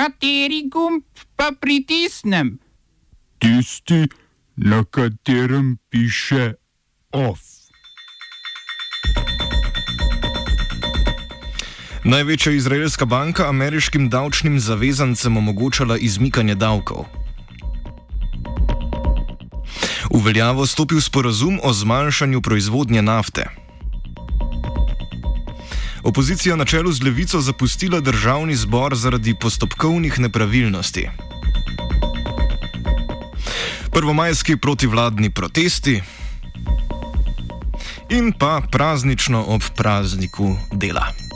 Kateri gumb pa pritisnem? Tisti, na katerem piše OF. Največja izraelska banka ameriškim davčnim zavezancem omogočala izmikanje davkov. V veljavo stopil sporazum o zmanjšanju proizvodnje nafte. Opozicija na čelu z levico zapustila državni zbor zaradi postopkovnih nepravilnosti. Prvomajski protivladni protesti in pa praznično ob prazniku dela.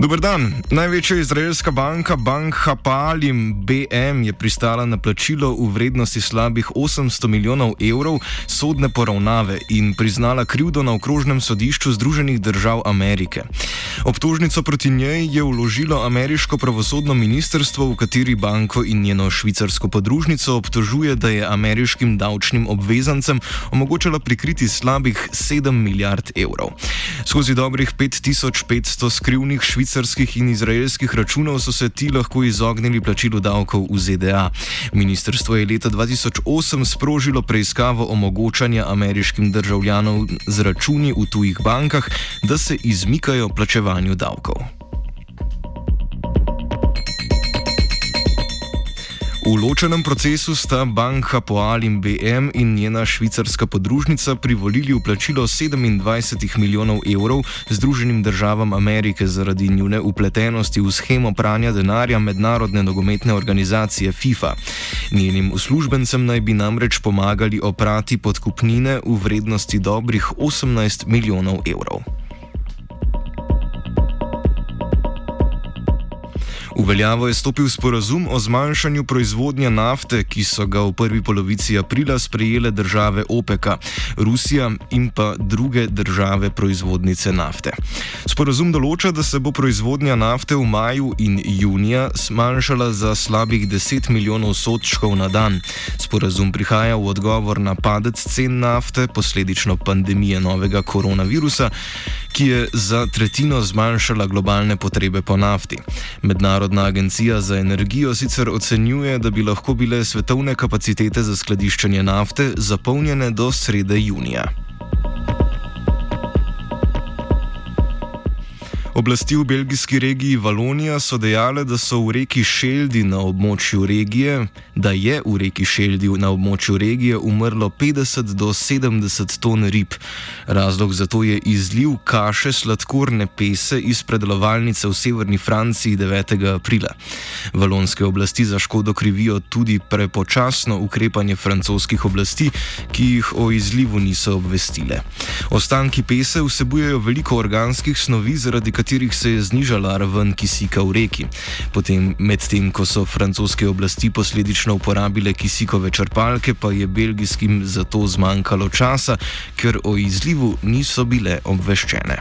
Dober dan. Največja izraelska banka Bank Hapalim BM je pristala na plačilo v vrednosti slabih 800 milijonov evrov sodne poravnave in priznala krivdo na okrožnem sodišču Združenih držav Amerike. Obtožnico proti njej je vložilo ameriško pravosodno ministrstvo, v kateri banko in njeno švicarsko podružnico obtožuje, da je ameriškim davčnim obvezancem omogočala prikriti slabih 7 milijard evrov. Skozi dobrih 5500 skrivnih švicarskih in izraelskih računov so se ti lahko izognili plačilu davkov v ZDA. Ministrstvo je leta 2008 sprožilo preiskavo omogočanja ameriškim državljanom z računi v tujih bankah, da se izmikajo plačevanju davkov. V ločenem procesu sta banka Poal in BM in njena švicarska podružnica privolili v plačilo 27 milijonov evrov Združenim državam Amerike zaradi njune upletenosti v schemo pranja denarja mednarodne nogometne organizacije FIFA. Njenim uslužbencem naj bi namreč pomagali oprati podkupnine v vrednosti dobrih 18 milijonov evrov. V veljavo je stopil sporazum o zmanjšanju proizvodnje nafte, ki so ga v prvi polovici aprila sprejele države OPEC, Rusija in pa druge države proizvodnice nafte. Sporazum določa, da se bo proizvodnja nafte v maju in junija zmanjšala za slabih 10 milijonov sodčkov na dan. Sporazum prihaja v odgovor na padec cen nafte, posledično pandemije novega koronavirusa, ki je za tretjino zmanjšala globalne potrebe po nafti. Mednarod Mednarodna agencija za energijo sicer ocenjuje, da bi lahko bile svetovne kapacitete za skladiščenje nafte zapolnjene do srede junija. Oblasti v belgijski regiji Valonija so dejale, da so v reki Šeldi na območju regije, da je v reki Šeldi na območju regije umrlo 50 do 70 ton rib. Razlog za to je izliv kaše sladkorne pese iz predelovalnice v severni Franciji 9. aprila. Valonske oblasti za škodo krivijo tudi prepočasno ukrepanje francoskih oblasti, ki jih o izlivu niso obvestile. Ostanki pese vsebujejo veliko organskih snovi, zaradi katerih se je znižala raven kisika v reki. Potem, medtem ko so francoske oblasti posledično uporabile kisikove črpalke, pa je belgijskim za to zmanjkalo časa, ker o izlivu niso bile obveščene.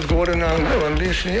Odgovoril na angliški.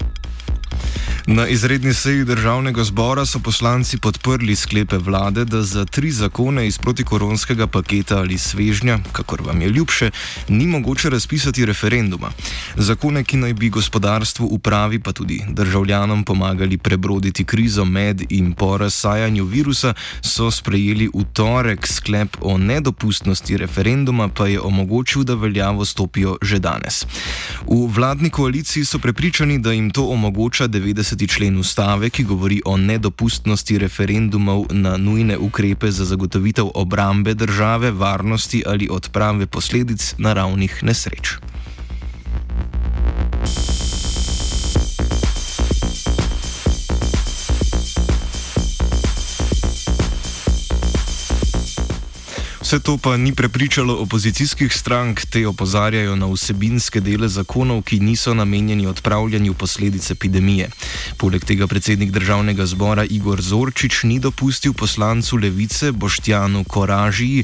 Na izredni seji državnega zbora so poslanci podprli sklepe vlade, da za tri zakone iz protikoronskega paketa ali svežnja, kakor vam je ljubše, ni mogoče razpisati referenduma. Zakone, ki naj bi gospodarstvu upravi pa tudi državljanom pomagali prebroditi krizo med in po razsajanju virusa, so sprejeli v torek sklep o nedopustnosti referenduma, pa je omogočil, da veljavo stopijo že danes. V vladni koaliciji so prepričani, da jim to omogoča 90. člen ustave, ki govori o nedopustnosti referendumov na nujne ukrepe za zagotovitev obrambe države, varnosti ali odprave posledic naravnih nesreč. Vse to pa ni prepričalo opozicijskih strank, te opozarjajo na vsebinske dele zakonov, ki niso namenjeni odpravljanju posledic epidemije. Poleg tega predsednik državnega zbora Igor Zorčič ni dopustil poslancu levice Boštjanu Koražiji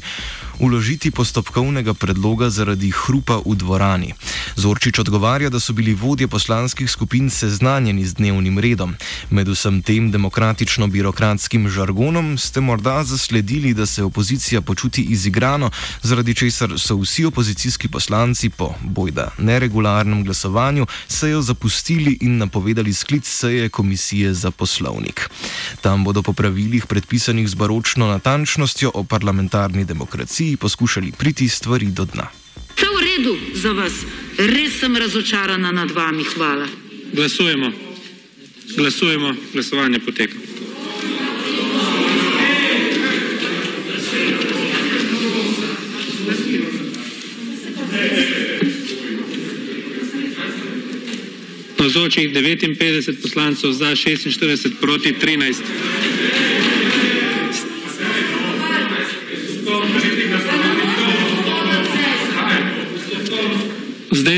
uložiti postopkovnega predloga zaradi hrupa v dvorani. Zorčič odgovarja, da so bili vodje poslanskih skupin seznanjeni z dnevnim redom. Med vsem tem demokratično-birokratskim žargonom ste morda zasledili, da se opozicija počuti izigrano, zaradi česar so vsi opozicijski poslanci po bojda neregularnem glasovanju sejo zapustili in napovedali sklic seje komisije za poslovnik. Tam bodo po pravilih predpisanih z baročno natančnostjo o parlamentarni demokraciji poskušali priti stvari do dna. Vse v redu za vas, res sem razočarana nad vami, hvala. Glasujemo. Glasujemo, glasovanje poteka. Navzočih 59 poslancev za 46 proti 13.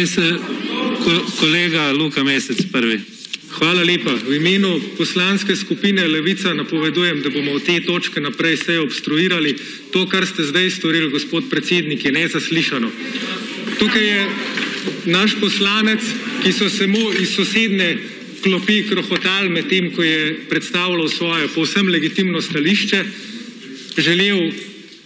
Zdaj se ko, kolega Luka Mesec prvi. Hvala lepa. V imenu poslanske skupine Levica napovedujem, da bomo od te točke naprej vse obstruirali. To, kar ste zdaj storili, gospod predsednik, je nezaslišano. Tukaj je naš poslanec, ki so se mu iz sosedne klopi krohotal med tem, ko je predstavljal svoje povsem legitimno stališče, želel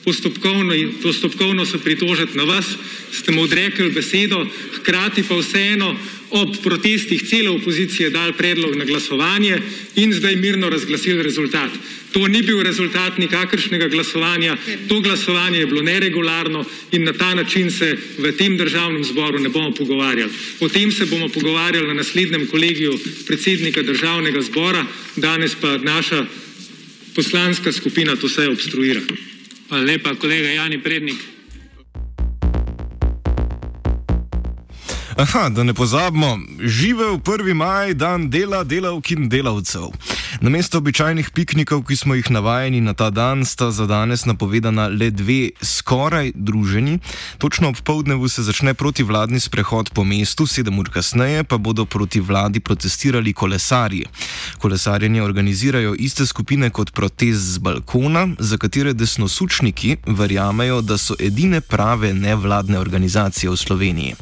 postopkovno, postopkovno se pritožiti na vas, ste mu odrekli besedo, hkrati pa vseeno ob protestih cele opozicije dal predlog na glasovanje in zdaj mirno razglasili rezultat. To ni bil rezultat nikakršnega glasovanja, to glasovanje je bilo neregularno in na ta način se v tem državnem zboru ne bomo pogovarjali. O tem se bomo pogovarjali na naslednjem kolegiju predsednika državnega zbora, danes pa naša poslanska skupina to vse obstruira. Hvala lepa, kolega Jani Prednik. Aha, da ne pozabimo, živel 1. maj, dan dela, delavk in delavcev. Namesto običajnih piknikov, ki smo jih navajeni na ta dan, sta za danes napovedana le dve skoraj druženi. Točno ob povdnevu se začne protivladni sprehod po mestu, sedem ur kasneje pa bodo proti vladi protestirali kolesarji. Kolesarjenje organizirajo iste skupine kot protest z balkona, za katere desnosučniki verjamejo, da so edine prave nevladne organizacije v Sloveniji.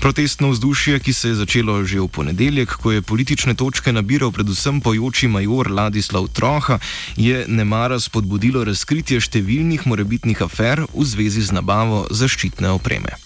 Protestno vzdušje, ki se je začelo že v ponedeljek, ko je politične točke nabiral predvsem pojoči major Ladislav Troha, je nemara spodbudilo razkritje številnih morebitnih afer v zvezi z nabavo zaščitne opreme.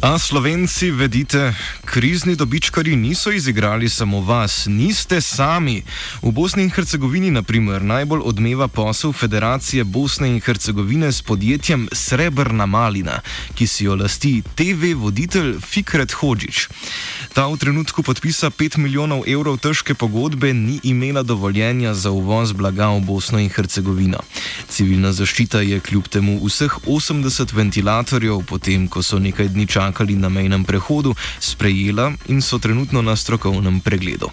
A slovenci, vedite, krizni dobičkari niso izigrali samo vas, niste sami. V Bosni in Hercegovini, na primer, najbolj odmeva posel Federacije Bosne in Hercegovine s podjetjem Srebrna Malina, ki si jo lasti TV voditelj Fikret Hodžič. Ta v trenutku podpisa 5 milijonov evrov težke pogodbe ni imela dovoljenja za uvoz blaga v Bosno in Hercegovino. Civilna zaščita je kljub temu vseh 80 ventilatorjev, potem ko so nekaj dni čakali na mejnem prehodu, sprejela in so trenutno na strokovnem pregledu.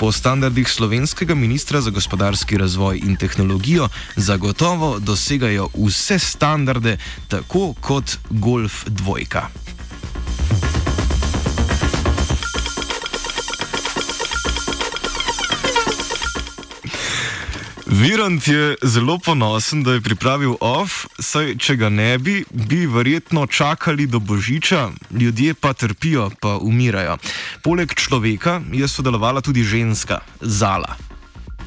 Po standardih slovenskega ministra za gospodarski razvoj in tehnologijo zagotovo dosegajo vse standarde, tako kot Golf dvojka. Virant je zelo ponosen, da je pripravil off, saj če ga ne bi, bi verjetno čakali do božiča, ljudje pa trpijo, pa umirajo. Poleg človeka je sodelovala tudi ženska, Zala.